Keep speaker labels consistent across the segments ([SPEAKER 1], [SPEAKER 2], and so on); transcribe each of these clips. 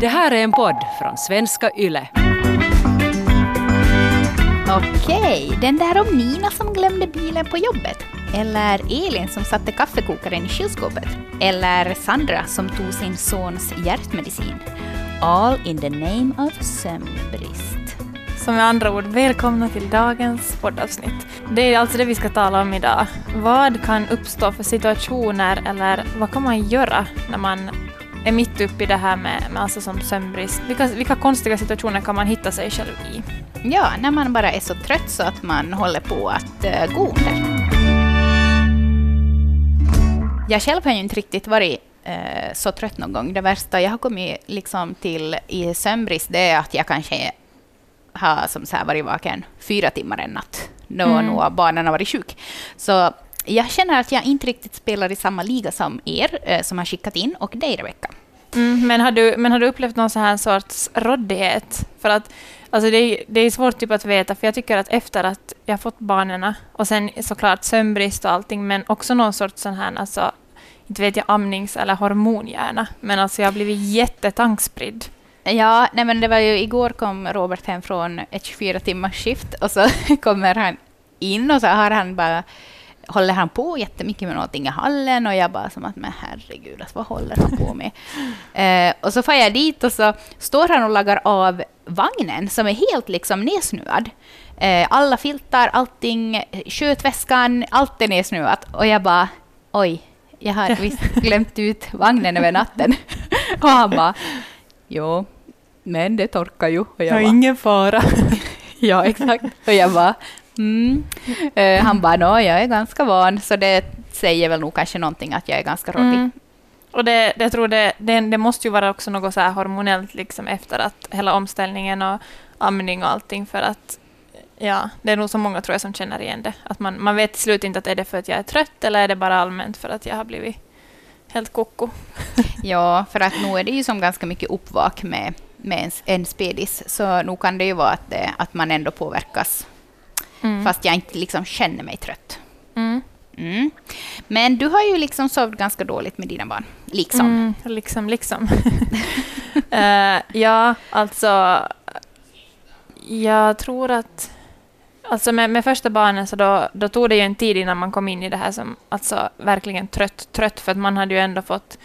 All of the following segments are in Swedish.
[SPEAKER 1] Det här är en podd från svenska YLE.
[SPEAKER 2] Okej, den där om Nina som glömde bilen på jobbet. Eller Elin som satte kaffekokaren i kylskåpet. Eller Sandra som tog sin sons hjärtmedicin. All in the name of sömnbrist.
[SPEAKER 3] Så med andra ord, välkomna till dagens poddavsnitt. Det är alltså det vi ska tala om idag. Vad kan uppstå för situationer eller vad kan man göra när man är mitt uppe i det här med, med alltså som sömnbrist? Vilka, vilka konstiga situationer kan man hitta sig själv i?
[SPEAKER 2] Ja, när man bara är så trött så att man håller på att uh, gå under. Jag själv har ju inte riktigt varit uh, så trött någon gång. Det värsta jag har kommit liksom till i sömnbrist det är att jag kanske har som så här varit vaken fyra timmar en natt då mm. nog barnen har varit sjuk. Så jag känner att jag inte riktigt spelar i samma liga som er eh, som har skickat in och dig, Rebecka.
[SPEAKER 3] Mm, men, har du, men har du upplevt någon så här sorts råddighet? För att alltså det, är, det är svårt typ att veta, för jag tycker att efter att jag fått barnen och sen såklart sömnbrist och allting, men också någon sorts sån här, alltså, inte vet jag, amnings eller hormonhjärna, men alltså jag har blivit jättetankspridd.
[SPEAKER 2] Ja, nej men det var ju igår kom Robert hem från ett 24 timmars skift och så kommer han in och så har han bara håller han på jättemycket med någonting i hallen och jag bara som att men herregud, alltså, vad håller han på med? eh, och så får jag dit och så står han och lagar av vagnen som är helt liksom nedsnuvad. Eh, alla filtar, allting, skötväskan, allt är nedsnuvat och jag bara oj, jag har visst glömt ut vagnen över natten. och han bara jo, men det torkar ju. Och
[SPEAKER 3] jag ja, bara, ingen fara.
[SPEAKER 2] ja, exakt. Och jag bara, mm. Uh, han bara, no, jag är ganska van, så det säger väl nog kanske någonting att jag är ganska rådig. Mm.
[SPEAKER 3] Och det, det, jag tror det, det, det, måste ju vara också något så här hormonellt liksom efter att hela omställningen och amning och allting för att ja, det är nog så många tror jag som känner igen det. Att man, man vet till slut inte att är det för att jag är trött eller är det bara allmänt för att jag har blivit helt koko.
[SPEAKER 2] ja, för att nu är det ju som ganska mycket uppvak med med en, en spedis, så nog kan det ju vara att, det, att man ändå påverkas, mm. fast jag inte liksom känner mig trött. Mm. Mm. Men du har ju liksom sovit ganska dåligt med dina barn. Liksom.
[SPEAKER 3] Mm, liksom, liksom. uh, ja, alltså... Jag tror att... Alltså med, med första barnen så då, då tog det ju en tid innan man kom in i det här som alltså verkligen trött, trött för att man hade ju ändå fått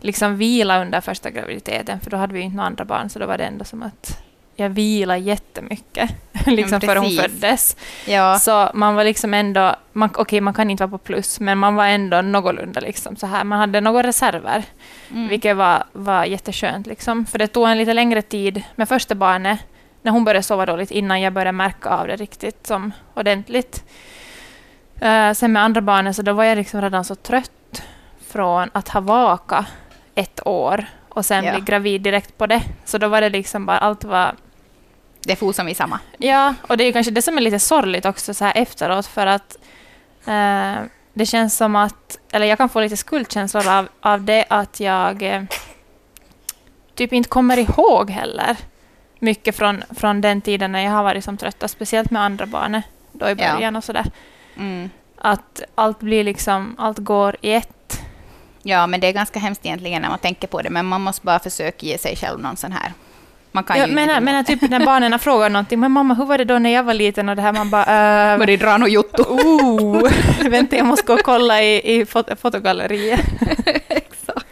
[SPEAKER 3] liksom vila under första graviditeten, för då hade vi inte några andra barn, så då var det ändå som att jag vilade jättemycket liksom före hon föddes. Ja. Så man var liksom ändå, man, okej okay, man kan inte vara på plus, men man var ändå någorlunda liksom så här. Man hade några reserver, mm. vilket var, var jätteskönt liksom. För det tog en lite längre tid med första barnet, när hon började sova dåligt, innan jag började märka av det riktigt som ordentligt. Uh, sen med andra barnet så då var jag liksom redan så trött från att ha vakat ett år och sen ja. bli gravid direkt på det. Så då var det liksom bara, allt var...
[SPEAKER 2] Det for som i samma.
[SPEAKER 3] Ja, och det är kanske det som är lite sorgligt också så här efteråt för att eh, det känns som att, eller jag kan få lite skuldkänslor av, av det att jag eh, typ inte kommer ihåg heller mycket från, från den tiden när jag har varit som tröttast, speciellt med andra barnet då i början ja. och sådär. Mm. Att allt blir liksom, allt går i ett
[SPEAKER 2] Ja, men det är ganska hemskt egentligen när man tänker på det, men man måste bara försöka ge sig själv någon sån här
[SPEAKER 3] man kan ja, ju men, men typ när barnen frågar någonting, men mamma, hur var det då när jag var liten och det här, man bara...
[SPEAKER 2] Äh, var det dra något jotto?
[SPEAKER 3] Oh, vänta, jag måste gå och kolla i, i fot fotogalleriet. Exakt.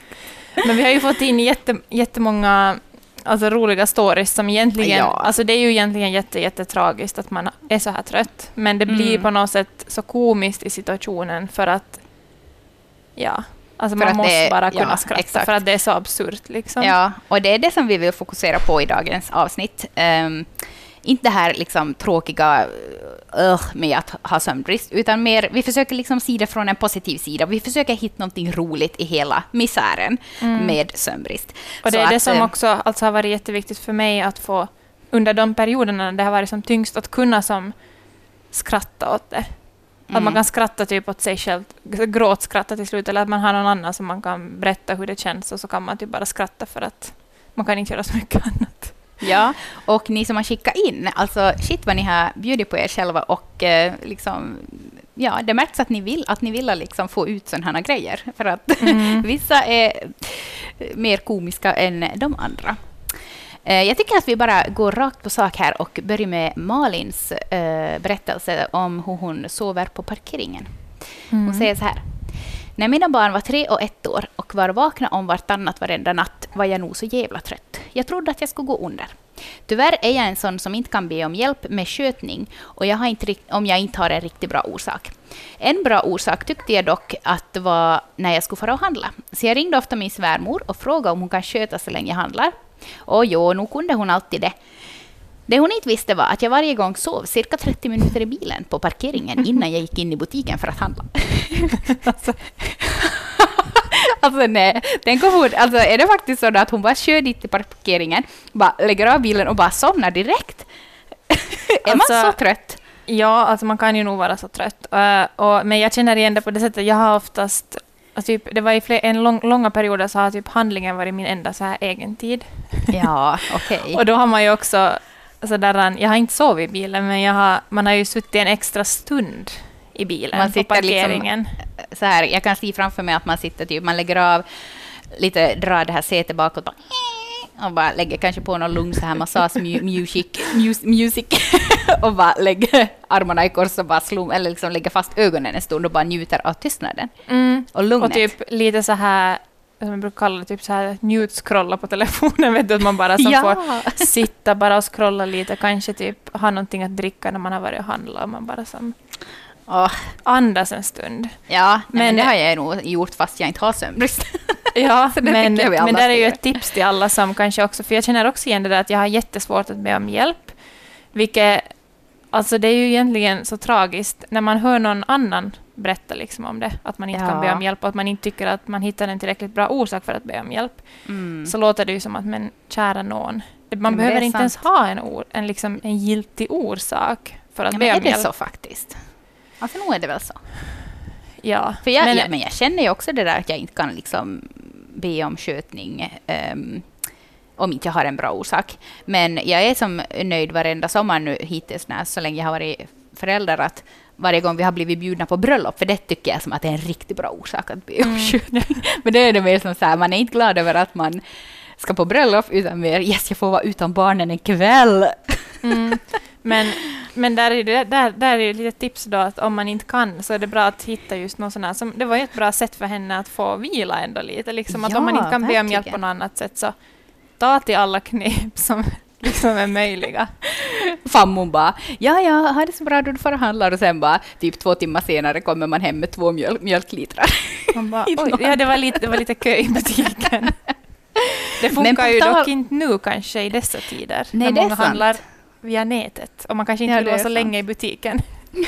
[SPEAKER 3] Men vi har ju fått in jätte, jättemånga alltså, roliga stories som egentligen... Ja. Alltså det är ju egentligen jätte, jättetragiskt att man är så här trött, men det blir mm. på något sätt så komiskt i situationen för att... Ja, Alltså man måste det, bara kunna ja, skratta exakt. för att det är så absurt. Liksom.
[SPEAKER 2] Ja, och det är det som vi vill fokusera på i dagens avsnitt. Um, inte det här liksom tråkiga uh, med att ha sömnbrist, utan mer, vi försöker liksom se det från en positiv sida. Vi försöker hitta någonting roligt i hela misären mm. med sömnbrist.
[SPEAKER 3] Och det är det som ehm, också alltså har varit jätteviktigt för mig att få, under de perioderna det har varit som tyngst, att kunna som skratta åt det. Mm. Att man mm. kan skratta typ åt sig själv, gråtskratta till slut, eller att man har någon annan som man kan berätta hur det känns och så kan man typ bara skratta för att man kan inte göra så mycket annat.
[SPEAKER 2] Ja, och ni som har skickat in, alltså shit vad ni har bjudit på er själva och eh, liksom ja, det märks att ni vill, att ni vill liksom få ut sådana här grejer. För att mm. vissa är mer komiska än de andra. Eh, Jag tycker att vi bara går rakt på sak här och börjar med Malins eh, berättelse om hur hon sover på parkeringen. Hon säger så här. När mina barn var tre och ett år och var vakna om vartannat varenda natt var jag nog så jävla trött. Jag trodde att jag skulle gå under. Tyvärr är jag en sån som inte kan be om hjälp med skötning och jag har inte, om jag inte har en riktigt bra orsak. En bra orsak tyckte jag dock att var när jag skulle fara och handla. Så jag ringde ofta min svärmor och frågade om hon kan sköta så länge jag handlar. Och jo, nog kunde hon alltid det. Det hon inte visste var att jag varje gång sov cirka 30 minuter i bilen på parkeringen innan jag gick in i butiken för att handla. Alltså nej, tänk om hon, alltså är det faktiskt så att hon bara kör dit till parkeringen, bara lägger av bilen och bara somnar direkt? är man
[SPEAKER 3] Alltså-
[SPEAKER 2] så trött?
[SPEAKER 3] Ja, alltså man kan ju nog vara så trött. Eh, och, men jag känner igen det på det sättet, jag har oftast, alltså typ, det var i fler, en lång, långa perioder så har typ handlingen varit min enda så här egen tid.
[SPEAKER 2] Ja, okej.
[SPEAKER 3] Och då har man ju också sådär, jag har inte sovit i bilen, men jag har, man har ju suttit en extra stund i bilen
[SPEAKER 2] Man
[SPEAKER 3] på
[SPEAKER 2] sitter liksom-
[SPEAKER 3] parkeringen.
[SPEAKER 2] Så här, jag kan se framför mig att man sitter typ, man lägger av, lite drar det här sätet bakåt bara, och bara lägger kanske på någon lugn så här massage mu- music, mus, music och bara lägger armarna i kors och bara slum, eller liksom lägger fast ögonen en stund och bara njuter av tystnaden
[SPEAKER 3] Mm.
[SPEAKER 2] och lugnet.
[SPEAKER 3] Och typ lite så här, som jag brukar kalla det, typ så här njut-scrolla på telefonen, vet du, att man bara som
[SPEAKER 2] Ja.
[SPEAKER 3] får sitta bara och scrolla lite, kanske typ ha någonting att dricka när man har varit och handlat och man bara som
[SPEAKER 2] Åh,
[SPEAKER 3] andas en stund.
[SPEAKER 2] ja, men,
[SPEAKER 3] Men-
[SPEAKER 2] det har jag nog gjort fast jag inte har sömnbrist.
[SPEAKER 3] Ja, men, men där är ju ett tips till alla som kanske också, för jag känner också igen det där att jag har jättesvårt att be om hjälp, vilket, alltså det är ju egentligen så tragiskt när man hör någon annan berätta liksom om det, att man inte kan be
[SPEAKER 2] Ja.
[SPEAKER 3] om hjälp och att man inte tycker att man hittar en tillräckligt bra orsak för att be om hjälp.
[SPEAKER 2] Mm.
[SPEAKER 3] så låter det ju som att men kära någon. Man behöver inte ens
[SPEAKER 2] sant.
[SPEAKER 3] ha en, or, en, liksom, en giltig orsak för att
[SPEAKER 2] Ja,
[SPEAKER 3] be
[SPEAKER 2] men är
[SPEAKER 3] om
[SPEAKER 2] det
[SPEAKER 3] hjälp.
[SPEAKER 2] så faktiskt? Alltså nog är det väl så.
[SPEAKER 3] Ja.
[SPEAKER 2] För jag,
[SPEAKER 3] men,
[SPEAKER 2] men, ja, men jag känner ju också det där att jag inte kan liksom be om skötning ehm, om inte jag har en bra orsak. Men jag är som nöjd varenda sommar nu hittills när, så länge jag har varit förälder att varje gång vi har blivit bjudna på bröllop, för det tycker jag som att det är en riktigt bra orsak att be om
[SPEAKER 3] Mm.
[SPEAKER 2] Men det är det mer som så här, man är inte glad över att man ska på bröllop, utan mer yes, jag får vara utan barnen en kväll.
[SPEAKER 3] mm, men, men där är det där, där är litet tips då att om man inte kan så är det bra att hitta just någon sån här, som, det var ju ett bra sätt för henne att få vila ändå lite, liksom att om man
[SPEAKER 2] Ja,
[SPEAKER 3] inte kan be om hjälp på något annat sätt så ta till alla knep som liksom är möjliga.
[SPEAKER 2] Fammon bara, ja, ja, ha det så bra då du får och handlar och sen bara typ två timmar senare kommer man hem med två mjöl mjölklitrar.
[SPEAKER 3] Man bara, oj, ja, det var lite, det var lite kö i butiken. Det funkar ju dock inte nu kanske i dessa tider.
[SPEAKER 2] Nej,
[SPEAKER 3] när
[SPEAKER 2] det är
[SPEAKER 3] många
[SPEAKER 2] sant.
[SPEAKER 3] handlar via nätet. Och man kanske inte
[SPEAKER 2] Ja,
[SPEAKER 3] vill vara
[SPEAKER 2] är
[SPEAKER 3] så
[SPEAKER 2] sant.
[SPEAKER 3] länge i butiken.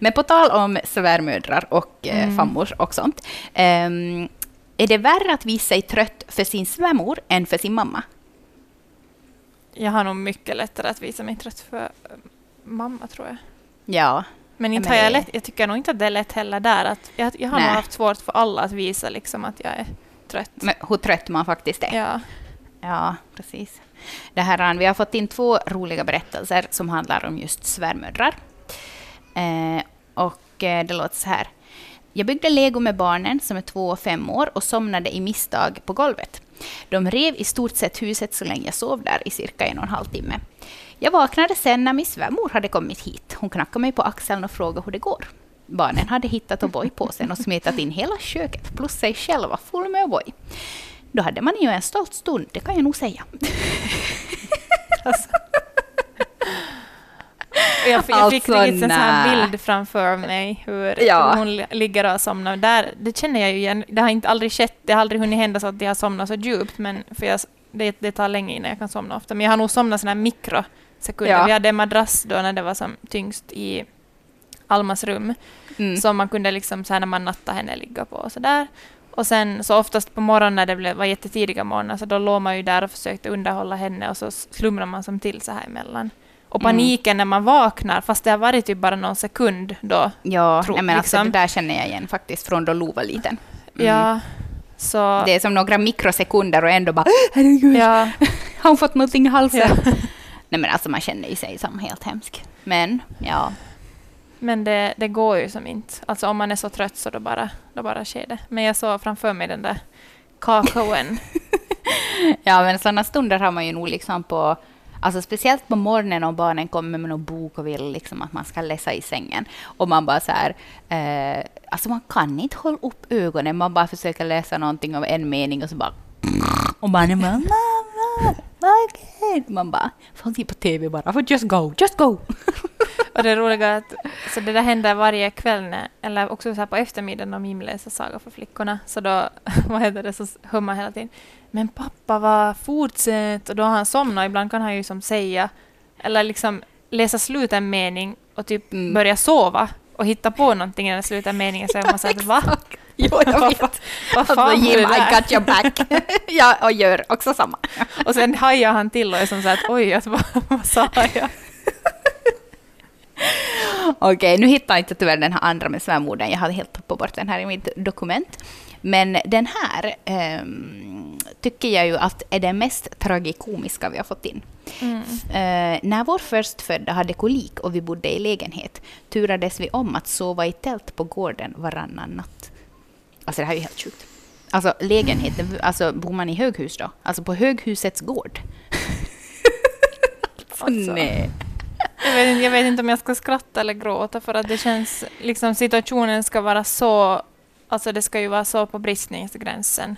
[SPEAKER 2] Men på tal om svärmödrar och eh,
[SPEAKER 3] Mm.
[SPEAKER 2] fammor och sånt. ehm, är det värre att visa sig trött för sin svärmor än för sin mamma?
[SPEAKER 3] Jag har nog mycket lättare att visa mig trött för eh, mamma, tror jag.
[SPEAKER 2] Ja.
[SPEAKER 3] Men inte
[SPEAKER 2] men
[SPEAKER 3] jag lätt, jag tycker nog inte att det är lätt heller där. Att jag, jag har
[SPEAKER 2] Nej.
[SPEAKER 3] nog haft svårt för alla att visa liksom att jag är trött.
[SPEAKER 2] Men hur trött man faktiskt är.
[SPEAKER 3] Ja.
[SPEAKER 2] Ja, precis. Det här, vi har fått in två roliga berättelser som handlar om just svärmödrar. Eh, och eh, det låter så här. Jag byggde lego med barnen som är två och fem år och somnade i misstag på golvet. De rev i stort sett huset så länge jag sov där i cirka en och en halv timme. Jag vaknade sen när min svärmor hade kommit hit. Hon knackade mig på axeln och frågade hur det går. Barnen hade hittat O'boy-påsen och smetat in hela köket plus sig själva full med O'boy. Då hade man ju en stolt stund, det kan jag nog säga.
[SPEAKER 3] Alltså. Jag, fick
[SPEAKER 2] Alltså,
[SPEAKER 3] riktigt en sån här bild framför mig hur
[SPEAKER 2] Ja.
[SPEAKER 3] hon li- ligger och somnar. Där, det känner jag ju igen. Det har inte aldrig skett, det har aldrig hunnit hända så att jag har somnat så djupt, men för jag, det, det tar länge innan jag kan somna ofta. Men jag har nog somnat såna här mikrosekunder.
[SPEAKER 2] Ja.
[SPEAKER 3] Vi hade en madrass då när det var som tyngst i Almas rum,
[SPEAKER 2] Mm.
[SPEAKER 3] som man kunde liksom så här när man nattade henne ligga på och sådär. Och sen så oftast på morgonen när det blev, var jättetidiga morgnar så då låg man ju där och försökte underhålla henne och så slumrade man som till så här emellan. Och
[SPEAKER 2] Mm.
[SPEAKER 3] paniken när man vaknar, fast det har varit typ bara någon sekund då.
[SPEAKER 2] Ja,
[SPEAKER 3] Tro-
[SPEAKER 2] nej, men alltså,
[SPEAKER 3] liksom.
[SPEAKER 2] det där känner jag igen faktiskt från då Lo var liten. Mm.
[SPEAKER 3] Ja, så...
[SPEAKER 2] Det är som några mikrosekunder och ändå bara herregud,
[SPEAKER 3] ja,
[SPEAKER 2] har hon fått någonting i halsen?
[SPEAKER 3] ja.
[SPEAKER 2] Nej men alltså man känner ju sig som helt hemsk. Men ja,
[SPEAKER 3] Men det, det går ju som inte. Alltså om man är så trött så då bara, då bara sker det. Men jag såg framför mig den där kakaon.
[SPEAKER 2] Ja, men sådana stunder har man ju nog liksom på... Alltså speciellt på morgonen om barnen kommer med någon bok och vill liksom att man ska läsa i sängen. Och man bara så här... Eh, alltså man kan inte hålla upp ögonen. Man bara försöker läsa någonting av en mening och så bara... Och barnen bara... Mamma! Okej. Man bara... Får se på TV bara. För just go, just go!
[SPEAKER 3] Och det roliga är att så det där händer varje kväll, när, eller också så på eftermiddagen om Jim läser Saga för flickorna. Så då, vad heter det, så hör man hela tiden Men pappa, vad fortsätt! Och då har han somnat. Ibland kan han ju som säga, eller liksom läsa slut en mening och typ
[SPEAKER 2] Mm.
[SPEAKER 3] börja sova och hitta på någonting när slutar meningen så är man såhär va?
[SPEAKER 2] Jo, jag vet.
[SPEAKER 3] Vad
[SPEAKER 2] Alltså,
[SPEAKER 3] fan
[SPEAKER 2] Jim, I got your back. ja, och gör också samma.
[SPEAKER 3] Och sen hajar han till och är som såhär oj, att, vad, vad sa jag?
[SPEAKER 2] Okej, nu hittar jag inte tyvärr den här andra med svärmodern. Jag hade helt tappat bort den här i mitt dokument. Men den här ehm, tycker jag ju att är den mest tragikomiska vi har fått in.
[SPEAKER 3] Mm.
[SPEAKER 2] Eh, när vår förstfödda hade kolik och vi bodde i lägenhet turades vi om att sova i tält på gården varannan natt. Alltså det här är ju helt sjukt. Alltså lägenheten, alltså bor man i höghus då? Alltså på höghusets gård?
[SPEAKER 3] Alltså.
[SPEAKER 2] Nej.
[SPEAKER 3] Jag vet, inte, jag vet inte om jag ska skratta eller gråta för att det känns, liksom situationen ska vara så, alltså det ska ju vara så på bristningsgränsen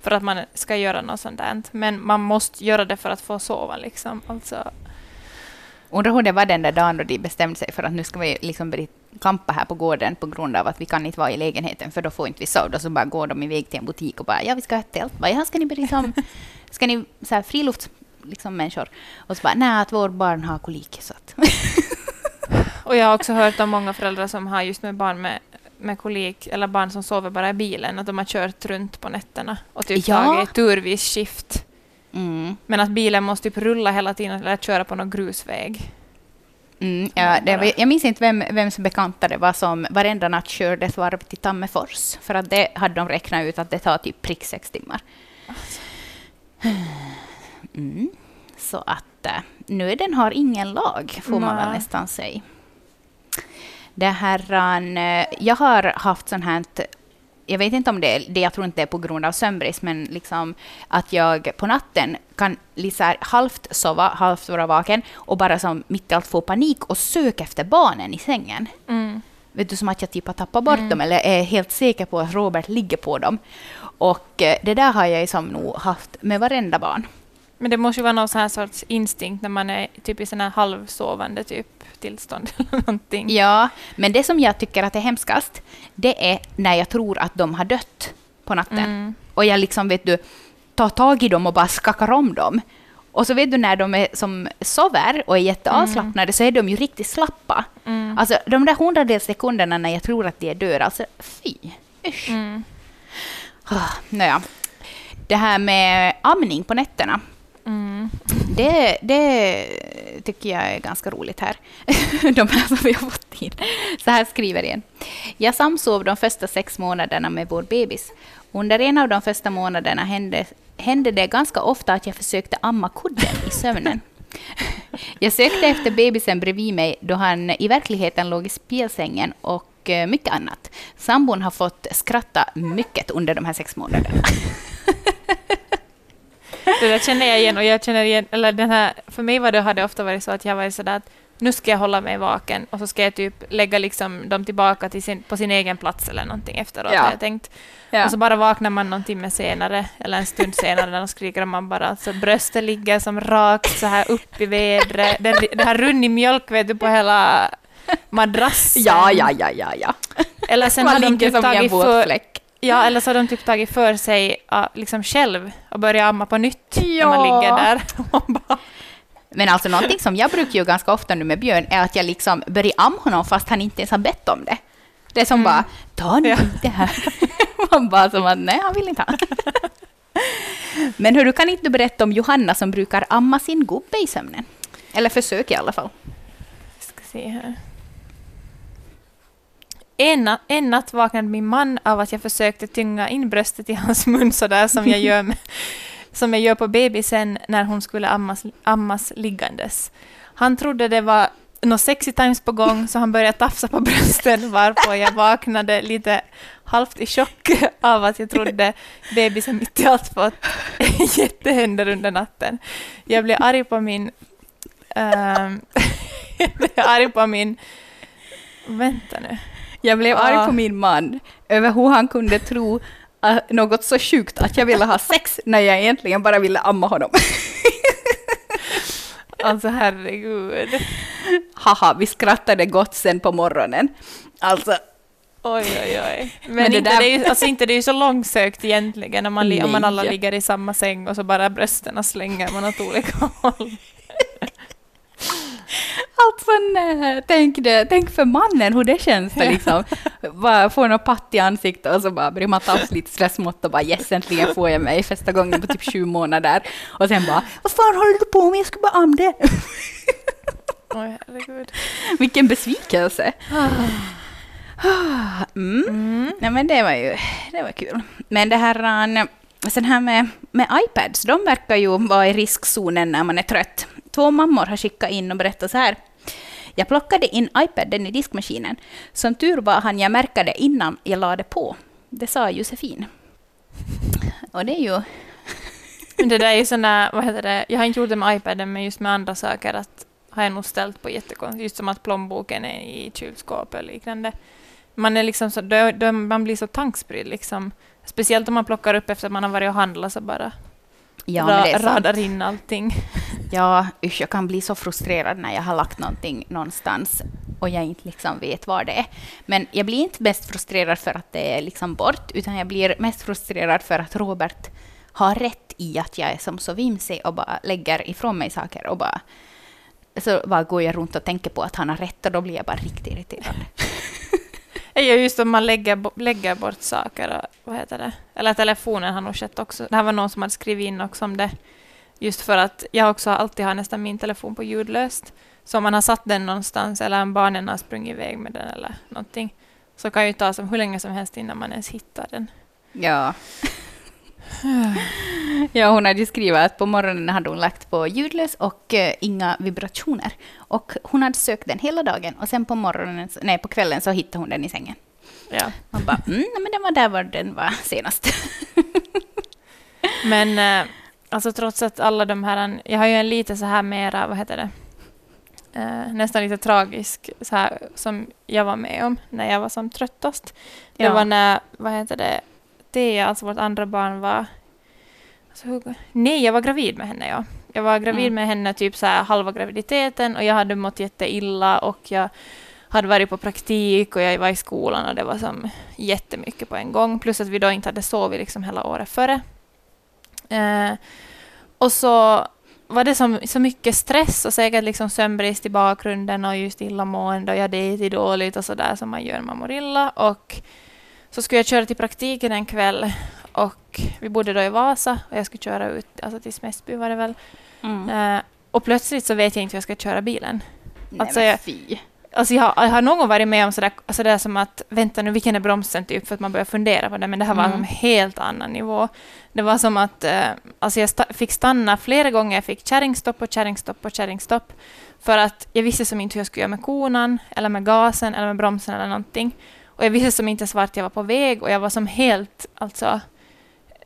[SPEAKER 3] för att man ska göra något sånt där. Men man måste göra det för att få sova liksom. Alltså,
[SPEAKER 2] Undrar hur det var den där dagen då de bestämde sig för att nu ska vi liksom kampa här på gården på grund av att vi kan inte vara i lägenheten för då får inte vi sova. Då så bara går de iväg till en butik och bara ja vi ska ha ett tält. Ja, ska ni börja som, ska ni så här frilufts liksom människor? Och så bara nej att vår barn har kolik så att.
[SPEAKER 3] och jag har också hört om många föräldrar som har just med barn med, med kolik eller barn som sover bara i bilen, att de har kört runt på nätterna och typ
[SPEAKER 2] Ja.
[SPEAKER 3] tagit turvis skift.
[SPEAKER 2] Mm.
[SPEAKER 3] Men att bilen måste typ rulla hela tiden eller köra på någon grusväg.
[SPEAKER 2] Mm, ja, det, var- jag minns inte vem, vems bekanta det var som varenda natt kördes varv till Tammerfors. För att det hade de räknat ut att det tar typ prick sex timmar. Mm. Så att äh, nöden har ingen lag, får man väl
[SPEAKER 3] Nej.
[SPEAKER 2] nästan säga. Det här, äh, jag har haft sånt här, jag vet inte om det det jag tror inte det är på grund av sömnbrist, men liksom att jag på natten kan liksom halvt sova, halvt vara vaken och bara som mitt i allt få panik och söka efter barnen i sängen.
[SPEAKER 3] Mm.
[SPEAKER 2] Vet du, som att jag typ har tappat bort dem eller är helt säker på att Robert ligger på dem. Och eh, det där har jag som nog haft med varenda barn.
[SPEAKER 3] Men det måste ju vara någon sån här sorts instinkt när man är typ i sån här halvsovande typ tillstånd eller någonting.
[SPEAKER 2] Ja, men det som jag tycker att är hemskast, det är när jag tror att de har dött på natten.
[SPEAKER 3] Mm.
[SPEAKER 2] Och jag liksom, vet du, tar tag i dem och bara skakar om dem. Och så vet du när de är som sover och är jätteavslappnade så är de ju riktigt slappa.
[SPEAKER 3] Mm.
[SPEAKER 2] Alltså de där hundradels sekunderna när jag tror att de är döda, alltså fy. Usch.
[SPEAKER 3] Mm.
[SPEAKER 2] Ah, Nåja. Det här med amning på nätterna,
[SPEAKER 3] Mm.
[SPEAKER 2] det, det tycker jag är ganska roligt här. De här som vi har fått in. Så här skriver en. Jag samsov de första sex månaderna med vår bebis. Under en av de första månaderna hände, hände det ganska ofta att jag försökte amma kudden i sömnen. Jag sökte efter bebisen bredvid mig då han i verkligheten låg i spjälsängen och eh, mycket annat. Sambon har fått skratta mycket under de här sex månaderna.
[SPEAKER 3] Det där känner jag igen och jag känner igen, eller den här, för mig var det, har det ofta varit så att jag varit sådär att nu ska jag hålla mig vaken och så ska jag typ lägga liksom dem tillbaka till sin, på sin egen plats eller någonting efteråt
[SPEAKER 2] Ja.
[SPEAKER 3] jag tänkt. Och så bara vaknar man någon timme senare eller en stund senare när de skriker och man bara alltså bröstet ligger som rakt så här upp i vädret. Det, det har runnit mjölk vet du på hela madrassen.
[SPEAKER 2] Ja, ja, ja, ja, ja.
[SPEAKER 3] Eller sen
[SPEAKER 2] Man
[SPEAKER 3] har de typ tagit för. Ja, eller så har de typ tagit för sig ja, liksom själv och börjat amma på nytt när man
[SPEAKER 2] Ja.
[SPEAKER 3] ligger där.
[SPEAKER 2] Men alltså någonting som jag brukar göra ganska ofta nu med Björn är att jag liksom börjar amma honom fast han inte ens har bett om det. Det är som bara, ta nu
[SPEAKER 3] Ja.
[SPEAKER 2] det här. Man bara som att, nej han vill inte ha. Men hur du kan inte berätta om Johanna som brukar amma sin gubbe i sömnen? Eller försök i alla fall.
[SPEAKER 3] ska se här. En, na- en natt vaknade min man av att jag försökte tynga in bröstet i hans mun så där som jag gör, med, som jag gör på bebisen när hon skulle ammas, ammas liggandes. Han trodde det var något sexy times på gång, så han började tafsa på brösten, varpå jag vaknade lite halvt i chock av att jag trodde bebisen mitt i allt fått jättehänder under natten. Jag blev arg på min... Um, jag blev arg på min... Vänta nu.
[SPEAKER 2] Jag blev arg på min man över hur han kunde tro äh, något så sjukt att jag ville ha sex när jag egentligen bara ville amma honom.
[SPEAKER 3] Alltså herregud.
[SPEAKER 2] Haha, vi skrattade gott sen på morgonen. Alltså,
[SPEAKER 3] Oj, oj, oj. Men,
[SPEAKER 2] Men det
[SPEAKER 3] inte,
[SPEAKER 2] där-
[SPEAKER 3] det är ju, alltså inte det är ju så långsökt egentligen om man, om man alla ligger i samma säng och så bara brösten slänger man åt olika håll.
[SPEAKER 2] Alltså nej, tänk, det, tänk för mannen hur det känns det liksom. Bara få något patt i ansiktet och så bara blir man ta lite stressmått och bara yes, äntligen får jag mig första gången på typ sju månader. Och sen bara, vad fan håller du på med? Jag ska bara amma det.
[SPEAKER 3] Oj, herregud.
[SPEAKER 2] Vilken besvikelse. Mm.
[SPEAKER 3] Mm.
[SPEAKER 2] Nej men det var ju det var kul. Men det här, an- sen här med, med iPads, de verkar ju vara i riskzonen när man är trött. Två mammor har skickat in och berättat så här. Jag plockade in iPaden i diskmaskinen. Som tur var hann jag märka det innan jag lade på. Det sa Josefin. Och det är ju...
[SPEAKER 3] Det där är ju sådana, vad heter det, jag har inte gjort det med iPaden men just med andra saker att har jag nog ställt på jättekonstigt, just som att plånboken är i kylskåpet och liknande. Man är liksom så, då, då, man blir så tankspridd liksom. Speciellt om man plockar upp efter att man har varit och handlat så bara
[SPEAKER 2] Ja,
[SPEAKER 3] ra, radar in allting.
[SPEAKER 2] Ja, usch, jag kan bli så frustrerad när jag har lagt någonting någonstans och jag inte liksom vet var det är. Men jag blir inte mest frustrerad för att det är liksom bort, utan jag blir mest frustrerad för att Robert har rätt i att jag är som så vimsig och bara lägger ifrån mig saker och bara så bara går jag runt och tänker på att han har rätt och då blir jag bara riktigt irriterad.
[SPEAKER 3] Ja, just om man lägger, lägger bort saker, och, vad heter det? Eller telefonen har nog skett också. Det här var någon som hade skrivit in också om det. Just för att jag också alltid har nästan min telefon på ljudlöst. Så om man har satt den någonstans eller om barnen har sprungit iväg med den eller någonting så kan ju ta som hur länge som helst innan man ens hittar den.
[SPEAKER 2] Ja. ja, hon hade ju skrivit att på morgonen hade hon lagt på ljudlös och eh, inga vibrationer. Och hon hade sökt den hela dagen och sen på morgonen, nej på kvällen så hittade hon den i sängen.
[SPEAKER 3] Ja.
[SPEAKER 2] Man bara, mm, men den var där var den var senast.
[SPEAKER 3] Men eh, alltså trots att alla de här, jag har ju en lite så här mera, vad heter det, eh, nästan lite tragisk så här, som jag var med om när jag var som tröttast. Det
[SPEAKER 2] Ja.
[SPEAKER 3] var när, vad heter det, Thea, alltså vårt andra barn var, alltså, hur, nej jag var gravid med henne ja. Jag var gravid
[SPEAKER 2] Mm.
[SPEAKER 3] med henne typ så här halva graviditeten och jag hade mått jätteilla och jag hade varit på praktik och jag var i skolan och det var som jättemycket på en gång. Plus att vi då inte hade sovit liksom hela året före. Eh, och så var det som, så mycket stress och säkert liksom sömnbrist i bakgrunden och just illamående och jag hade ätit dåligt och sådär som man gör när man mår illa. Och så skulle jag köra till praktiken en kväll och vi bodde då i Vasa och jag skulle köra ut alltså till Smäsby var det väl.
[SPEAKER 2] Mm.
[SPEAKER 3] Eh, och plötsligt så vet jag inte hur jag ska köra bilen.
[SPEAKER 2] Nej,
[SPEAKER 3] alltså, jag-
[SPEAKER 2] fy.
[SPEAKER 3] Alltså jag, har- jag har någon gång varit med om sådär, sådär som att vänta nu, vilken är bromsen typ, för att man börjar fundera på det, men det här var
[SPEAKER 2] Mm.
[SPEAKER 3] en helt annan nivå. Det var som att eh, alltså jag sta fick stanna flera gånger, jag fick kärringstopp och kärringstopp och kärringstopp, för att jag visste som inte hur jag skulle göra med konan, eller med gasen, eller med bromsen eller någonting. Och jag visste som inte ens vart jag var på väg, och jag var som helt, alltså,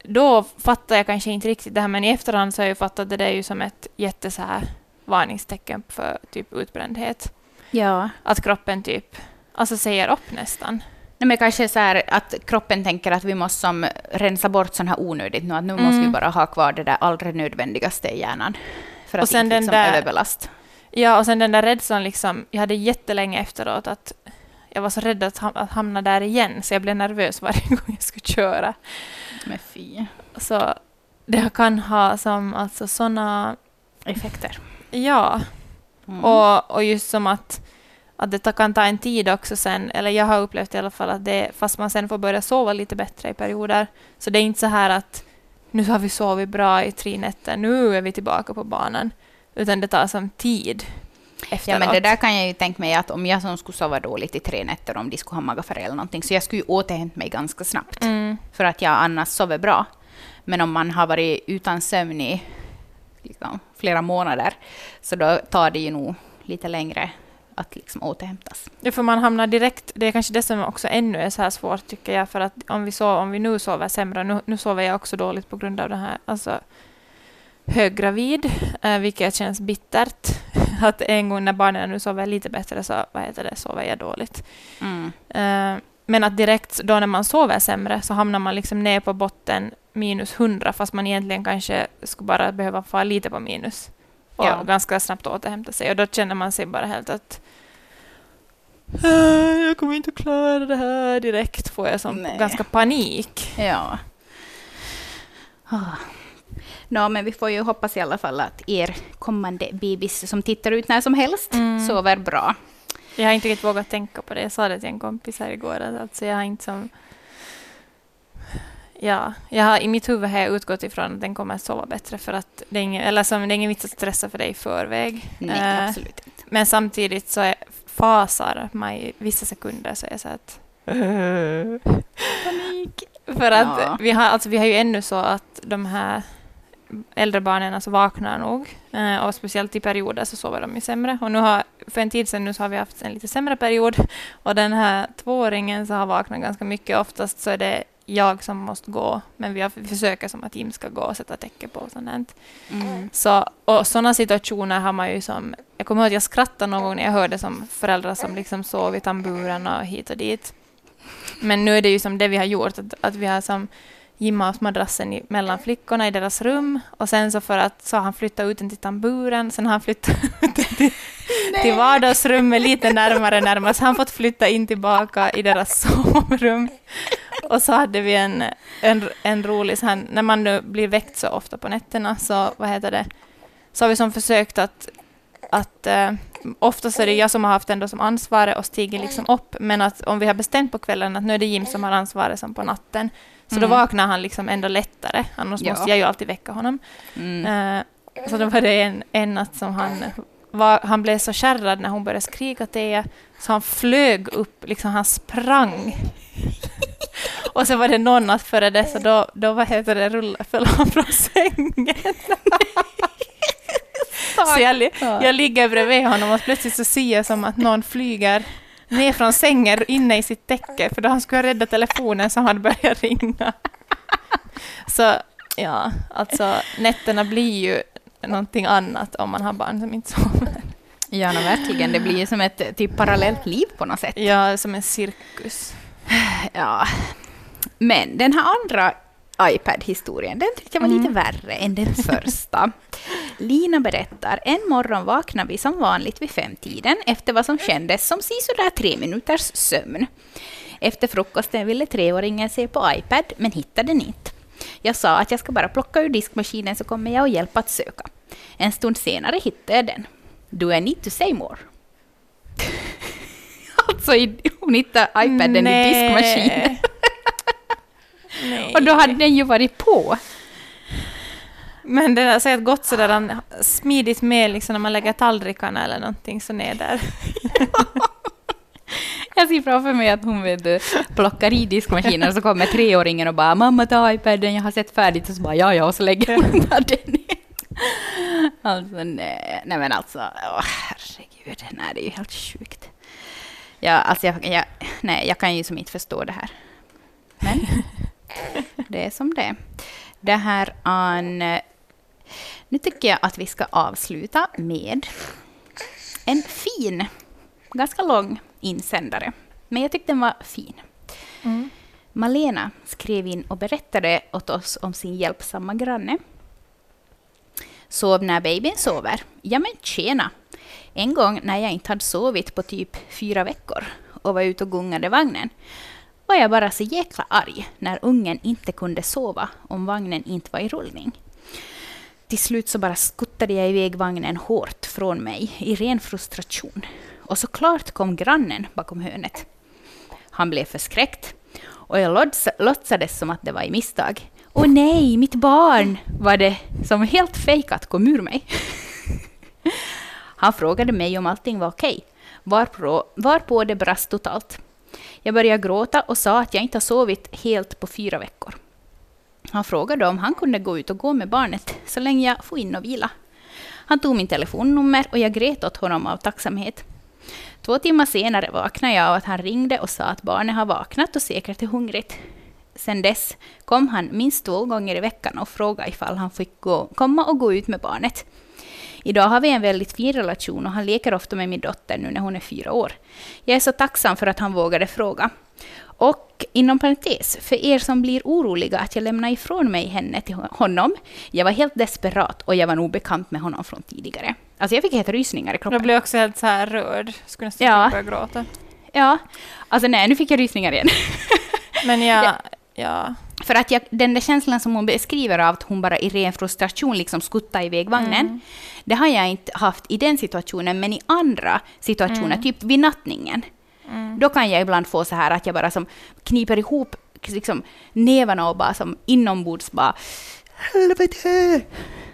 [SPEAKER 3] då fattade jag kanske inte riktigt det här, men i efterhand så har jag fattat att det är ju som ett jätte så här varningstecken för typ utbrändhet
[SPEAKER 2] Ja.
[SPEAKER 3] att kroppen typ alltså säger upp nästan.
[SPEAKER 2] Nej, men kanske så här att kroppen tänker att vi måste som rensa bort sånt här onödigt nu, att nu måste vi
[SPEAKER 3] Mm.
[SPEAKER 2] bara ha kvar det där allra nödvändigaste i hjärnan. För
[SPEAKER 3] Och
[SPEAKER 2] att
[SPEAKER 3] sen
[SPEAKER 2] inte
[SPEAKER 3] den
[SPEAKER 2] liksom
[SPEAKER 3] där-
[SPEAKER 2] överbelast.
[SPEAKER 3] Ja, och sen den där rädslan liksom, jag hade jättelänge efteråt att jag var så rädd att, ham- att hamna där igen, så jag blev nervös varje gång jag skulle köra.
[SPEAKER 2] Men fy.
[SPEAKER 3] Så det kan ha som alltså såna,
[SPEAKER 2] Effekter.
[SPEAKER 3] ja,
[SPEAKER 2] Mm.
[SPEAKER 3] och, och just som att, att det ta- kan ta en tid också sen, eller jag har upplevt i alla fall att det, fast man sen får börja sova lite bättre i perioder, så det är inte så här att nu har vi sovit bra i tre nätter, nu är vi tillbaka på banan, utan det tar som tid
[SPEAKER 2] Ja,
[SPEAKER 3] efteråt.
[SPEAKER 2] men det där kan jag ju tänka mig att om jag som skulle sova dåligt i tre nätter, om de skulle ha magafärg eller någonting, så jag skulle ju återhämta mig ganska snabbt.
[SPEAKER 3] Mm.
[SPEAKER 2] För att jag annars sover bra. Men om man har varit utan sömn i liksom, flera månader, så då tar det ju nog lite längre att liksom återhämtas.
[SPEAKER 3] Ja, för man hamnar direkt, det är kanske det som också ännu är så här svårt tycker jag, för att om vi, sov, om vi nu sover sämre, nu, nu sover jag också dåligt på grund av det här, alltså höggravid, eh, vilket känns bittert. Att en gång när barnen nu sover lite bättre så vad heter det, sover jag dåligt.
[SPEAKER 2] Mm.
[SPEAKER 3] Eh, men att direkt då när man sover sämre så hamnar man liksom ner på botten minus 100 fast man egentligen kanske skulle bara behöva få lite på minus och
[SPEAKER 2] Ja.
[SPEAKER 3] ganska snabbt återhämta sig. Och då känner man sig bara helt att "Ah, jag kommer inte klara det här direkt. Får jag som
[SPEAKER 2] Nej.
[SPEAKER 3] ganska panik.
[SPEAKER 2] Ja. Ah. Nå, men vi får ju hoppas i alla fall att er kommande bebis som tittar ut när som helst
[SPEAKER 3] Mm.
[SPEAKER 2] sover bra.
[SPEAKER 3] Jag har inte riktigt vågat tänka på det. Jag sa det till en kompis här igår. Alltså jag har inte som... Ja, jag har, i mitt huvud har jag utgått ifrån att den kommer att sova bättre för att det är ingen, eller som, det är ingen vits att stressa för dig i förväg.
[SPEAKER 2] Nej,
[SPEAKER 3] Eh,
[SPEAKER 2] absolut inte.
[SPEAKER 3] Men samtidigt så är, fasar mig i vissa sekunder så är jag så att... Panik! För att
[SPEAKER 2] Ja.
[SPEAKER 3] vi, har, alltså, vi har ju ännu så att de här äldre barnen alltså vaknar nog. Eh, och speciellt i perioder så sover de ju sämre. Och nu har, för en tid sedan nu så har vi haft en lite sämre period. Och den här tvååringen så har vaknat ganska mycket. Oftast så är det jag som måste gå. Men vi, har, vi försöker som att Jim ska gå och sätta täcke på och sånt.
[SPEAKER 2] Mm.
[SPEAKER 3] Så, och sådana situationer har man ju som... Jag kommer ihåg att jag skrattade någon gång när jag hörde som föräldrar som liksom sov i tamburen och hit och dit. Men nu är det ju som det vi har gjort, att, att vi har som Jim har haft madrassen i, mellan flickorna i deras rum och sen så för att så har han flyttat ut den till tamburen, sen har han flyttat ut den till, till vardagsrummet lite närmare närmare, så han fått flytta in tillbaka i deras sovrum. Och så hade vi en, en, en rolig, så här, när man nu blir väckt så ofta på nätterna, så vad heter det, så har vi som försökt att, att eh, oftast är det jag som har haft ändå som ansvaret och stiger liksom upp, men att om vi har bestämt på kvällen att nu är det Jim som har ansvaret som på natten, så då
[SPEAKER 2] Mm.
[SPEAKER 3] vaknar han liksom ändå lättare, annars
[SPEAKER 2] Ja.
[SPEAKER 3] måste jag ju alltid väcka honom.
[SPEAKER 2] Mm.
[SPEAKER 3] Eh, så då var det en, en natt som han var, han blev så kärrad när hon började skrika till så han flög upp, liksom han sprang. Och så var det någon natt före det, så då, då vad heter det, rullade, föll han från sängen. så jag, jag ligger bredvid honom och plötsligt så ser jag som att någon flyger ner från sängen inne i sitt täcke, för då han skulle rädda telefonen som hade börjat ringa. Så ja, alltså nätterna blir ju någonting annat om man har barn som inte sover.
[SPEAKER 2] Ja, no, verkligen. Det blir ju som ett typ parallellt liv på något sätt.
[SPEAKER 3] Ja, som en cirkus.
[SPEAKER 2] Ja. Men den här andra iPad-historien, den tyckte jag var lite värre än den första. Lina berättar, en morgon vaknade vi som vanligt vid femtiden efter vad som kändes som sisådär tre minuters sömn. Efter frukosten ville treåringen se på iPad, men hittade den inte. Jag sa att jag ska bara plocka ur diskmaskinen så kommer jag och hjälpa att söka. En stund senare hittade jag den. Do I need to say more? alltså, hon hittade iPaden i diskmaskinen.
[SPEAKER 3] Nej.
[SPEAKER 2] Och då hade den ju varit på.
[SPEAKER 3] Men det har säkert gått sådär han- smidigt med liksom när man lägger tallrikarna eller någonting så ner där.
[SPEAKER 2] Jag ser framför mig att hon vet, du, plockar i diskmaskinen och så kommer treåringen och bara ”mamma ta iPaden, jag har sett färdigt” och så bara ”ja, ja” och så lägger hon bara den. Alltså nej, nej men alltså, åh, herregud, nej det är ju helt sjukt. Ja, alltså jag, jag, nej, jag kan ju som inte förstå det här. Men det är som det. Det här an, nu tycker jag att vi ska avsluta med en fin, ganska lång insändare. Men jag tyckte den var fin.
[SPEAKER 3] Mm.
[SPEAKER 2] Malena skrev in och berättade åt oss om sin hjälpsamma granne. Sov när babyn sover. Ja men tjena! En gång när jag inte hade sovit på typ fyra veckor och var ute och gungade vagnen var jag bara så jäkla arg när ungen inte kunde sova om vagnen inte var i rullning. Till slut så bara skuttade jag iväg vagnen hårt från mig i ren frustration. Och såklart kom grannen bakom hörnet. Han blev förskräckt och jag låtsades som att det var i misstag. Åh nej, mitt barn! var det som helt fejkat kom ur mig. Han frågade mig om allting var okej, varpå, varpå det brast totalt. Jag började gråta och sa att jag inte har sovit helt på fyra veckor. Han frågade om han kunde gå ut och gå med barnet så länge jag får in och vila. Han tog min telefonnummer och jag grät åt honom av tacksamhet. Två timmar senare vaknade jag av att han ringde och sa att barnet har vaknat och säkert är hungrigt. Sen dess kom han minst två gånger i veckan och frågade ifall han fick gå, komma och gå ut med barnet. Idag har vi en väldigt fin relation och han leker ofta med min dotter nu när hon är fyra år. Jag är så tacksam för att han vågade fråga. Och inom parentes, för er som blir oroliga att jag lämnar ifrån mig henne till honom, jag var helt desperat och jag var nog bekant med honom från tidigare. Alltså jag fick helt rysningar i kroppen.
[SPEAKER 3] Jag blev också helt så här rörd. Skulle nästan
[SPEAKER 2] Ja.
[SPEAKER 3] ja. börja gråta.
[SPEAKER 2] Ja, alltså nej, nu fick jag rysningar igen.
[SPEAKER 3] Men jag,
[SPEAKER 2] Ja.
[SPEAKER 3] ja.
[SPEAKER 2] För att jag, den där känslan som hon beskriver av att hon bara i ren frustration liksom skuttar iväg vagnen,
[SPEAKER 3] Mm.
[SPEAKER 2] det har jag inte haft i den situationen, men i andra situationer,
[SPEAKER 3] Mm.
[SPEAKER 2] typ vid nattningen, då kan jag ibland få så här att jag bara som kniper ihop liksom, nävarna och bara som inombords bara helvete!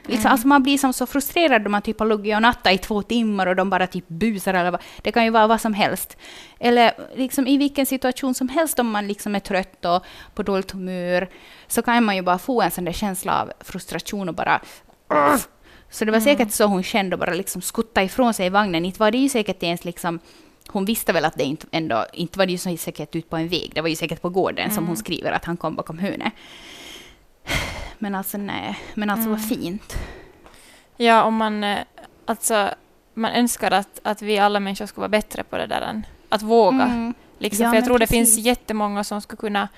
[SPEAKER 2] Liksom, alltså man blir som så frustrerad om man typ har legat och nattat i två timmar och de bara typ busar eller vad. Det kan ju vara vad som helst. Eller liksom i vilken situation som helst om man liksom är trött och på dåligt humör så kan man ju bara få en sån där känsla av frustration och bara "Ugh." Så det var säkert så hon kände och bara liksom skutta ifrån sig i vagnen. Inte var det ju säkert ens liksom hon visste väl att det inte, ändå, inte var det ju så säkert ut på en väg, det var ju säkert på gården som hon skriver att han kom bakom hörnet. Men alltså nej, men alltså vad fint.
[SPEAKER 3] ja, om man... eh, Alltså, man önskar att, att vi alla människor ska vara bättre på det där än att våga.
[SPEAKER 2] Mm.
[SPEAKER 3] Liksom,
[SPEAKER 2] Ja,
[SPEAKER 3] för jag tror det
[SPEAKER 2] precis.
[SPEAKER 3] finns jättemånga som skulle kunna...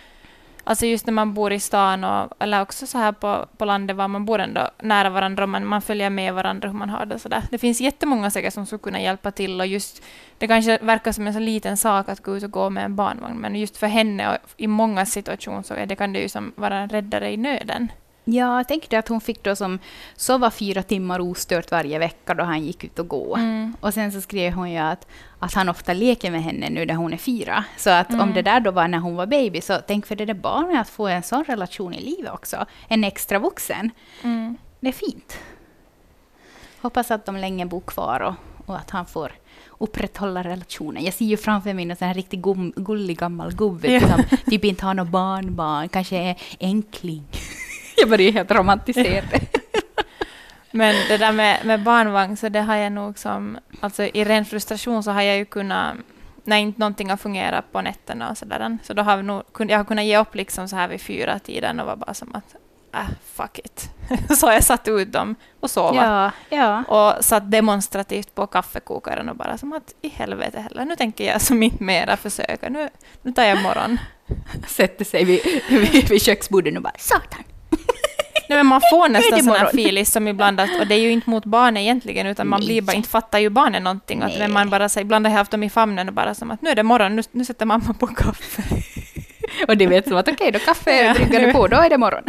[SPEAKER 3] Alltså just när man bor i stan och, eller också så här på, på landet var man bor ändå nära varandra och man, man följer med varandra hur man har det. Så där. Det finns jättemånga säkert som skulle kunna hjälpa till och just det kanske verkar som en så liten sak att gå ut och gå med en barnvagn men just för henne och i många situationer så är det, kan det ju som vara en räddare i nöden.
[SPEAKER 2] Ja, jag tänkte att hon fick då som sova fyra timmar ostört varje vecka då han gick ut och gå.
[SPEAKER 3] Mm.
[SPEAKER 2] Och sen så skrev hon ju att, att han ofta leker med henne nu när hon är fyra. Så att om
[SPEAKER 3] Mm.
[SPEAKER 2] det där då var när hon var baby, så tänk för det där barnet att få en sån relation i livet också. En extra vuxen.
[SPEAKER 3] Mm.
[SPEAKER 2] Det är fint. Hoppas att de länge bor kvar och, och att han får upprätthålla relationen. Jag ser ju framför mig en riktigt gullig gammal gubbe som typ inte har något barnbarn, kanske är enkling. Jag börjar helt romantisera det.
[SPEAKER 3] Men det där med, med barnvagn, så det har jag nog som... Alltså i ren frustration så har jag ju kunnat... När inte någonting har fungerat på nätterna och sådär, så då har vi nog, jag har kunnat ge upp liksom så här vid fyra tiden och var bara som att äh, fuck it. så har jag satt ut dem och sova.
[SPEAKER 2] Ja, ja.
[SPEAKER 3] Och satt demonstrativt på kaffekokaren och bara som att i helvete heller, nu tänker jag som inte mera försöka, nu, nu tar jag morgon.
[SPEAKER 2] Sätter sig vid, vid, vid köksbordet och bara satan.
[SPEAKER 3] Nej, men man får nästan sån här filis som ibland att, och det är ju inte mot barnen egentligen, utan man blir bara, inte fattar ju barnen någonting. Att, men man bara, så, ibland har jag haft dem i famnen och bara som att nu är det morgon, nu, nu sätter mamma på kaffe.
[SPEAKER 2] Och det vet som att okej, då kaffe är bryggade på, då är det morgon.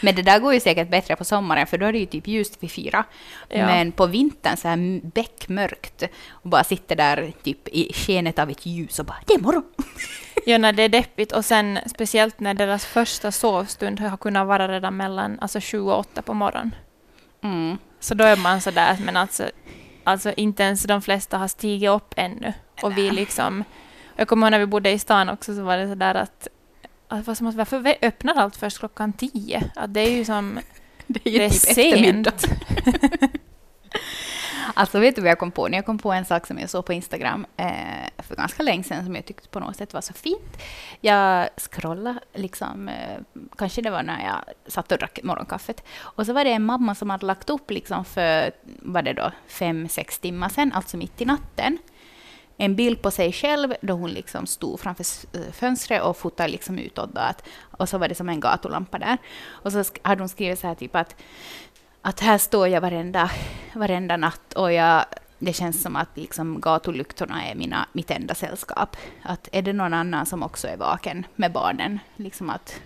[SPEAKER 2] Men det där går ju säkert bättre på sommaren, för då är det ju typ ljust vid fyra.
[SPEAKER 3] Ja.
[SPEAKER 2] Men på vintern så här beckmörkt och bara sitter där typ i skenet av ett ljus och bara det är morgon.
[SPEAKER 3] Ja, när det är deppigt och sen speciellt när deras första sovstund har kunnat vara redan mellan alltså, sju och åtta på morgonen.
[SPEAKER 2] Mm.
[SPEAKER 3] Så då är man så där, men alltså, alltså inte ens de flesta har stigit upp ännu. Och vi liksom... Jag kommer ihåg när vi bodde i stan också så var det så där att... att att, varför vi öppnar allt först klockan tio? Att det är ju som...
[SPEAKER 2] Det är ju
[SPEAKER 3] Det är
[SPEAKER 2] typ
[SPEAKER 3] sent.
[SPEAKER 2] Alltså vet du vad jag kom på? När jag kom på en sak som jag såg på Instagram eh, för ganska länge sedan som jag tyckte på något sätt var så fint. Jag scrollade liksom, eh, kanske det var när jag satt och drack morgonkaffet. Och så var det en mamma som hade lagt upp liksom för, vad det då, fem, sex timmar sedan, alltså mitt i natten. En bild på sig själv då hon liksom stod framför eh, fönstret och fotade liksom utåt. Då, att, och så var det som en gatulampa där. Och så hade hon skrivit så här typ att att här står jag varenda, varenda natt och jag, det känns som att liksom gatulyktorna är mina, mitt enda sällskap. Att är det någon annan som också är vaken med barnen, liksom att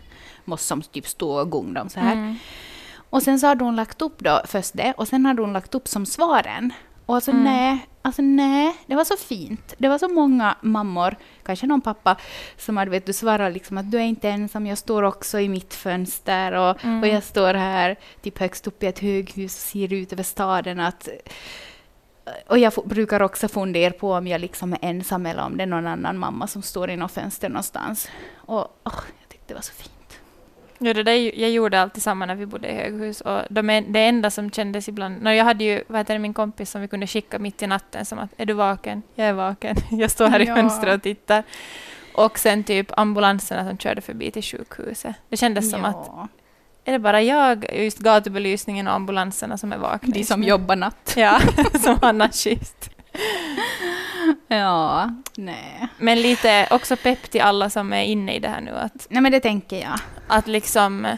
[SPEAKER 2] måste som typ stå och gunga dem så här.
[SPEAKER 3] Mm.
[SPEAKER 2] Och sen så hade hon lagt upp då först det och sen hade hon lagt upp som svaren. Och alltså
[SPEAKER 3] Mm.
[SPEAKER 2] nej, alltså nej, det var så fint. Det var så många mammor, kanske någon pappa, som hade vet du, svarat liksom att du är inte ensam, jag står också i mitt fönster och,
[SPEAKER 3] Mm.
[SPEAKER 2] och jag står här typ högst upp i ett höghus och ser ut över staden. Att, och jag brukar också fundera på om jag liksom är ensam eller om det är någon annan mamma som står i något fönster någonstans. Och åh, jag tyckte det var så fint.
[SPEAKER 3] Ja, det där, jag gjorde alltid samma när vi bodde i höghus. Och de, det enda som kändes ibland... No, jag hade ju vad heter det, min kompis som vi kunde skicka mitt i natten som att är du vaken? Jag är vaken. Jag står här i
[SPEAKER 2] Ja.
[SPEAKER 3] fönstret och tittar. Och sen typ ambulanserna som körde förbi till sjukhuset. Det kändes som att är det bara jag, just gatubelysningen och ambulanserna som är vakna?
[SPEAKER 2] De som jobbar natt.
[SPEAKER 3] Ja, som har nattskift.
[SPEAKER 2] Ja, nej.
[SPEAKER 3] Men lite också pepp till alla som är inne i det här nu. Att,
[SPEAKER 2] Nej, men det tänker jag.
[SPEAKER 3] att liksom...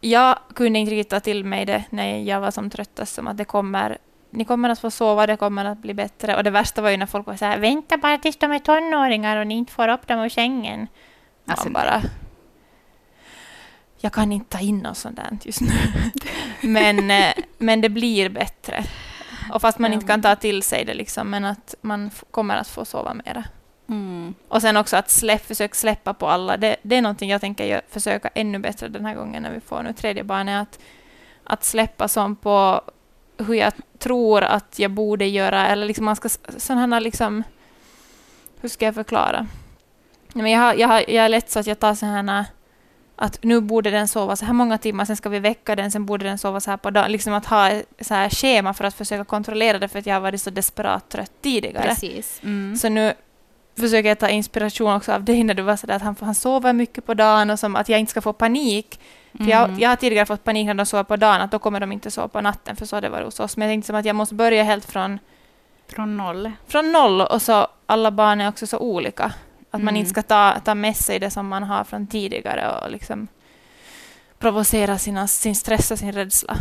[SPEAKER 3] Jag kunde inte riktigt ta till mig det när jag var som tröttast, som att det kommer... Ni kommer att få sova, det kommer att bli bättre. Och det värsta var ju när folk var så här, vänta bara tills de är tonåringar och ni inte får upp dem ur sängen.
[SPEAKER 2] Alltså,
[SPEAKER 3] bara... Jag kan inte ta in något sånt där just nu. men, eh, men det blir bättre. Och fast man inte kan ta till sig det, liksom, men att man kommer att få sova mera.
[SPEAKER 2] Mm.
[SPEAKER 3] Och sen också att släpp, försök släppa på alla. Det, det är någonting jag tänker försöka ännu bättre den här gången när vi får nu tredje barnet. Att, att släppa som på hur jag tror att jag borde göra. Eller liksom man ska sådana liksom... Hur ska jag förklara? Men jag, har, jag, har, jag är lätt så att jag tar sådana att nu borde den sova så här många timmar, sen ska vi väcka den, sen borde den sova så här på dagen. Liksom att ha så här schema för att försöka kontrollera det, för att jag har varit så desperat trött tidigare.
[SPEAKER 2] Precis. Mm.
[SPEAKER 3] Så nu försöker jag ta inspiration också av dig när du var sådär att han, han sover mycket på dagen och som att jag inte ska få panik. För jag,
[SPEAKER 2] Mm.
[SPEAKER 3] jag har tidigare fått panik när de sover på dagen, att då kommer de inte sova på natten, för så har det varit hos oss. Men jag tänkte som att jag måste börja helt från,
[SPEAKER 2] Från noll.
[SPEAKER 3] från noll och så alla barn är också så olika. Att man
[SPEAKER 2] Mm.
[SPEAKER 3] inte ska ta, ta med sig det som man har från tidigare och liksom provocera sina, sin stress och sin rädsla.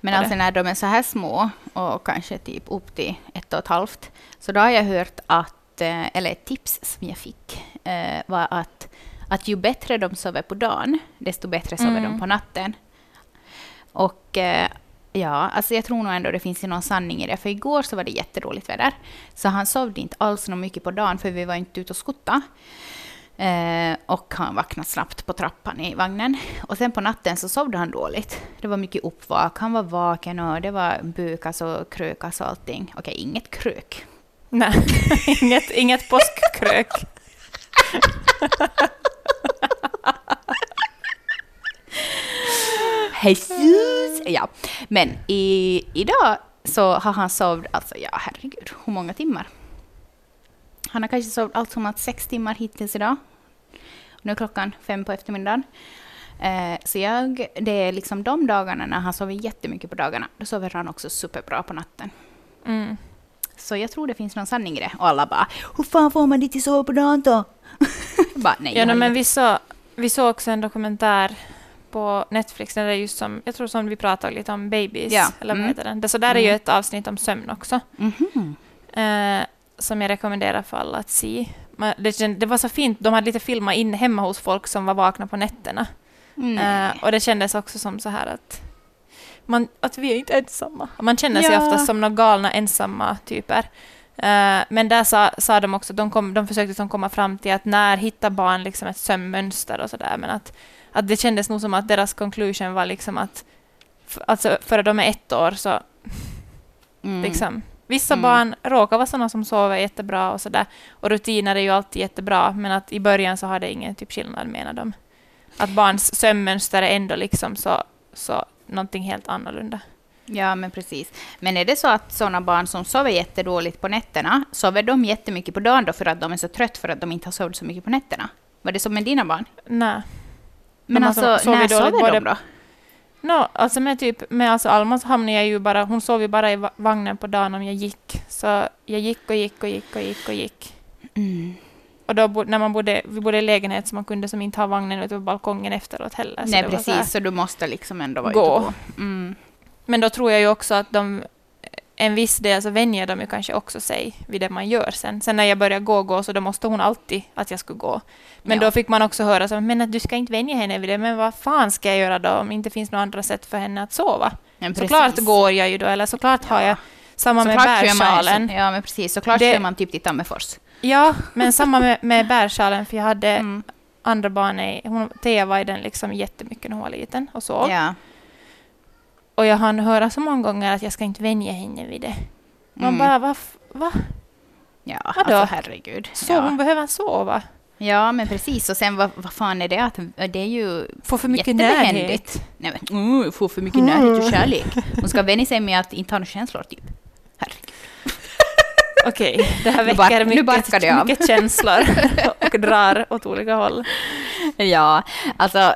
[SPEAKER 2] Men alltså när de är så här små och kanske typ upp till ett och ett halvt, så då har jag hört att, eh, eller ett tips som jag fick, eh, var att, att ju bättre de sover på dagen, desto bättre sover
[SPEAKER 3] Mm.
[SPEAKER 2] de på natten. Och eh, ja, alltså jag tror nog ändå det finns ju någon sanning i det, för igår så var det jättedåligt väder, så han sovde inte alls något mycket på dagen, för vi var inte ute och skutta. Eh, och han vaknade snabbt på trappan i vagnen. Och sen på natten så sovde han dåligt. Det var mycket uppvak, han var vaken och det var bukas och krökas och allting. Okej, inget krök.
[SPEAKER 3] Nej, inget, inget påskkrök.
[SPEAKER 2] Jesus! Ja, men i, idag så har han sovit, alltså ja herregud, hur många timmar? Han har kanske sovit allt som att sex timmar hittills idag. Nu är klockan fem på eftermiddagen. Eh, så jag, det är liksom de dagarna när han sover jättemycket på dagarna, då sover han också superbra på natten.
[SPEAKER 3] Mm.
[SPEAKER 2] Så jag tror det finns någon sanning i det. Och alla bara, hur fan får man dit sova på dagen då? bara, nej,
[SPEAKER 3] Ja, no, men vi, så, vi såg också en dokumentär på Netflix, där det är just som, jag tror som vi pratade lite om babies,
[SPEAKER 2] Ja,
[SPEAKER 3] eller vad
[SPEAKER 2] mm.
[SPEAKER 3] heter den? Det, så där är ju
[SPEAKER 2] Mm.
[SPEAKER 3] ett avsnitt om sömn också,
[SPEAKER 2] Mhm.
[SPEAKER 3] eh, som jag rekommenderar för alla att se. Det, var så fint, de hade lite filmat in hemma hos folk som var vakna på nätterna.
[SPEAKER 2] Nej.
[SPEAKER 3] Eh, och det kändes också som så här att, man, att vi är inte ensamma. Man känner sig
[SPEAKER 2] Ja.
[SPEAKER 3] ofta som några galna ensamma typer. Eh, men där sa, sa de också, de, kom, de försökte som komma fram till att när hittar barn liksom ett sömnmönster och sådär, men att, att det kändes nog som att deras conclusion var liksom att alltså före de är ett år så
[SPEAKER 2] Mm.
[SPEAKER 3] liksom, vissa
[SPEAKER 2] Mm.
[SPEAKER 3] barn råkar vara sådana som sover jättebra och sådär, och rutiner är ju alltid jättebra, men att i början så har det ingen typ skillnad menar de. Att barns sömnmönster är ändå liksom så, så någonting helt annorlunda.
[SPEAKER 2] Ja, men precis. Men är det så att sådana barn som sover jättedåligt på nätterna, sover de jättemycket på dagen då för att de är så trött för att de inte har sovit så mycket på nätterna? Var det så med dina barn?
[SPEAKER 3] Nej.
[SPEAKER 2] Men alltså,
[SPEAKER 3] sovit
[SPEAKER 2] när sover
[SPEAKER 3] både-
[SPEAKER 2] de då?
[SPEAKER 3] No, alltså med typ, med alltså Alma så hamnade jag ju bara, hon sov ju bara i va- vagnen på dagen om jag gick. Så jag gick och gick och gick och gick och gick.
[SPEAKER 2] Mm.
[SPEAKER 3] Och då bo, när man bodde, vi bodde i lägenhet så man kunde som inte ha vagnen ute på balkongen efteråt heller. Så
[SPEAKER 2] Nej,
[SPEAKER 3] det var så här-
[SPEAKER 2] precis. Så du måste liksom ändå vara
[SPEAKER 3] Gå.
[SPEAKER 2] ute och gå. Mm.
[SPEAKER 3] Men då tror jag ju också att de, en viss del så vänjer de ju kanske också sig vid det man gör sen. Sen när jag började gå gå så då måste hon alltid att jag skulle gå. Men
[SPEAKER 2] Ja.
[SPEAKER 3] då fick man också höra så, men att du ska inte vänja henne vid det. Men vad fan ska jag göra då om det inte finns några andra sätt för henne att sova? Såklart går jag ju då, eller såklart har jag samma med
[SPEAKER 2] kör man-
[SPEAKER 3] bärsjalen.
[SPEAKER 2] Ja, men precis. Såklart
[SPEAKER 3] Det-
[SPEAKER 2] kör man typ till Tammerfors.
[SPEAKER 3] Ja, men samma med, med bärsjalen, för jag hade
[SPEAKER 2] Mm.
[SPEAKER 3] andra barn, i, hon, Thea var i den liksom jättemycket när hon var liten och sov.
[SPEAKER 2] Ja.
[SPEAKER 3] Och jag hann höra så många gånger att jag ska inte vänja henne vid det. Man
[SPEAKER 2] Mm.
[SPEAKER 3] bara, va? va?
[SPEAKER 2] Ja,
[SPEAKER 3] Vadå?
[SPEAKER 2] alltså herregud.
[SPEAKER 3] Så
[SPEAKER 2] ja.
[SPEAKER 3] hon behöver sova?
[SPEAKER 2] Ja, men precis. Och sen vad, vad fan är det? Att, det är ju
[SPEAKER 3] Får för mycket närhet.
[SPEAKER 2] Nej, men, mm, får för mycket närhet och kärlek. Hon ska vänja sig med att inte ha några känslor, typ. Herregud.
[SPEAKER 3] Okej, det här väcker mycket, mycket känslor och drar åt olika håll.
[SPEAKER 2] Ja, alltså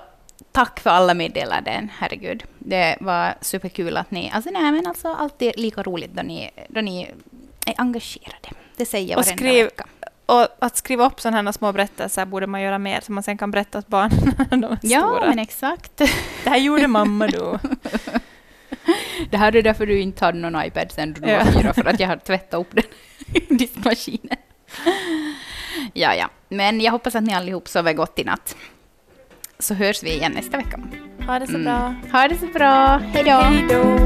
[SPEAKER 2] tack för alla meddelanden, herregud. Det var superkul att ni, alltså nej men alltså alltid lika roligt då ni, då ni är engagerade. Det säger jag
[SPEAKER 3] Och
[SPEAKER 2] varenda
[SPEAKER 3] skriv-
[SPEAKER 2] vecka.
[SPEAKER 3] Och att skriva upp sådana här små berättelser borde man göra mer, så man sen kan berätta åt barnen de är
[SPEAKER 2] Ja,
[SPEAKER 3] stora.
[SPEAKER 2] men exakt.
[SPEAKER 3] Det här gjorde mamma då.
[SPEAKER 2] Det här är därför du inte hade någon iPad sen du
[SPEAKER 3] Ja.
[SPEAKER 2] var fyra, för att jag har tvättat upp den i diskmaskinen. Ja, ja. Men jag hoppas att ni allihop sover gott i natt. Så hörs vi igen nästa vecka.
[SPEAKER 3] Ha det så
[SPEAKER 2] Mm.
[SPEAKER 3] bra.
[SPEAKER 2] Ha det så bra. Hej då!
[SPEAKER 3] Hej då.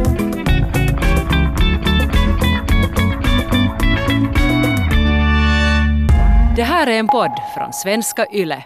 [SPEAKER 1] Det här är en podd från svenska YLE.